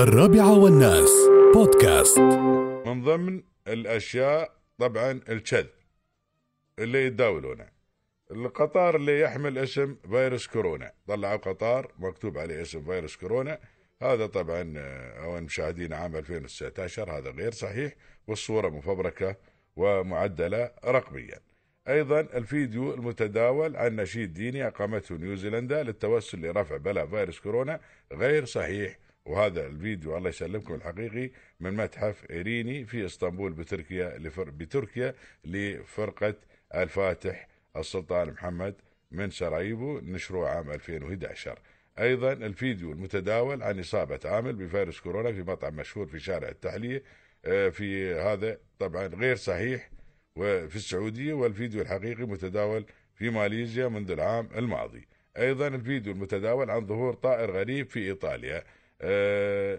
الرابعة والناس. بودكاست. من ضمن الأشياء طبعا الكذب اللي يتداولونه القطار اللي يحمل اسم فيروس كورونا. طلعوا قطار مكتوب عليه اسم فيروس كورونا. هذا طبعا آه، أو مشاهدين عام 2019 هذا غير صحيح والصورة مفبركة ومعدلة رقميا. أيضا الفيديو المتداول عن نشيد ديني أقامته نيوزيلندا للتوسل لرفع بلاء فيروس كورونا غير صحيح. وهذا الفيديو الله يسلمكم الحقيقي من متحف إيريني في إسطنبول بتركيا لفر بتركيا لفرقة الفاتح السلطان محمد من سراييفو نشروه عام 2011 أيضا الفيديو المتداول عن إصابة عامل بفيروس كورونا في مطعم مشهور في شارع التحلية آه، في هذا طبعا غير صحيح وفي السعودية والفيديو الحقيقي متداول في ماليزيا منذ العام الماضي. أيضا الفيديو المتداول عن ظهور طائر غريب في إيطاليا.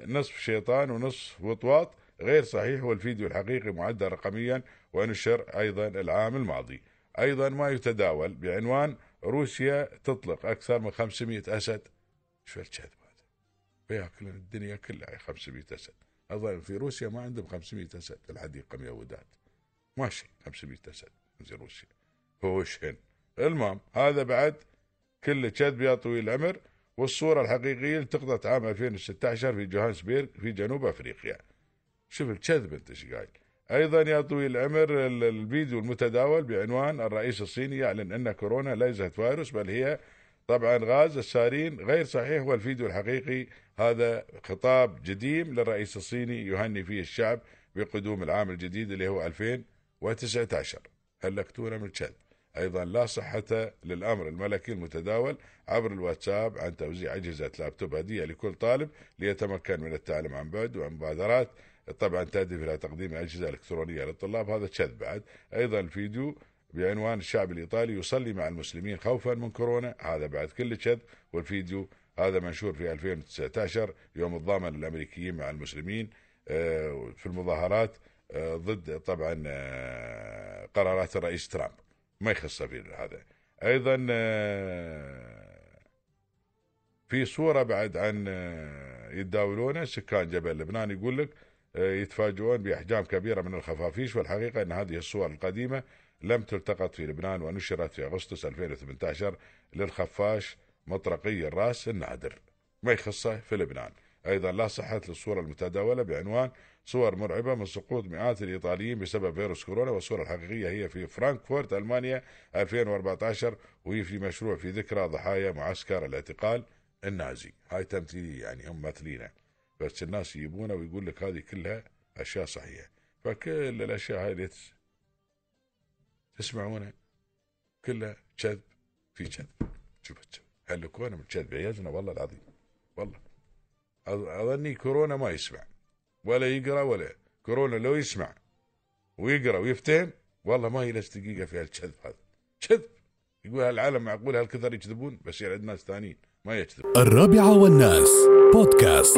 نصف شيطان ونصف وطواط غير صحيح والفيديو الحقيقي معدل رقميا ونشر أيضا العام الماضي. أيضا ما يتداول بعنوان روسيا تطلق أكثر من 500 أسد. شو الكذب هذا؟ بيأكل الدنيا كلها 500 أسد. أظن في روسيا ما عندهم 500 أسد الحديقة ميودات ماشي 500 أسد في روسيا. هوشهن المهم هذا بعد كله كذب يا طويل العمر والصورة الحقيقية التقطت عام 2016 في جوهانسبيرغ في جنوب أفريقيا. شوف الكذب أنت إيش قايل. أيضا يا طويل العمر ال- الفيديو المتداول بعنوان الرئيس الصيني يعلن أن كورونا ليست فيروس بل هي طبعا غاز السارين غير صحيح والفيديو الحقيقي هذا خطاب جديم للرئيس الصيني يهني فيه الشعب بقدوم العام الجديد اللي هو 2019 هلكتونا من الكذب. أيضا لا صحة للأمر. الملكي المتداول عبر الواتساب عن توزيع أجهزة لابتوب هدية لكل طالب ليتمكن من التعلم عن بعد وعن مبادرات. طبعا تهدف إلى تقديم أجهزة إلكترونية للطلاب. هذا كذب بعد. أيضا الفيديو بعنوان الشعب الإيطالي يصلي مع المسلمين خوفا من كورونا. هذا بعد كل كذب. والفيديو هذا منشور في 2019 يوم الضامن الامريكيين مع المسلمين آه، في المظاهرات آه، ضد طبعا آه، قرارات الرئيس ترامب. ما يخص في هذا. أيضا آه، في صورة بعد عن آه، يتداولونه سكان جبل لبنان يقول لك آه، يتفاجئون بأحجام كبيرة من الخفافيش والحقيقة أن هذه الصور القديمة لم تلتقط في لبنان ونشرت في أغسطس 2018 للخفاش مطرقي الرأس النادر. ما يخصه في لبنان. أيضا لا صحة للصورة المتداولة بعنوان صور مرعبة من سقوط مئات الإيطاليين بسبب فيروس كورونا والصورة الحقيقية هي في فرانكفورت ألمانيا 2014 وهي في مشروع في ذكرى ضحايا معسكر الاعتقال النازي. هاي تمثيلية يعني هم مثلينه بس الناس يجيبونه ويقول لك هذه كلها أشياء صحيحة. فكل الأشياء هاي اللي تس- تسمعونها كلها كذب في كذب. شوف هلكونا من الكذب عيازنا والله العظيم. والله. أظني كورونا ما يسمع. ولا يقرأ ولا كورونا لو يسمع ويقرأ ويفتهم والله ما يلس دقيقة في هالكذب هذا. كذب. يقول هالعالم معقول هالكثر يكذبون؟ بس عندنا ناس ثانيين ما يكذب. الرابعة والناس بودكاست.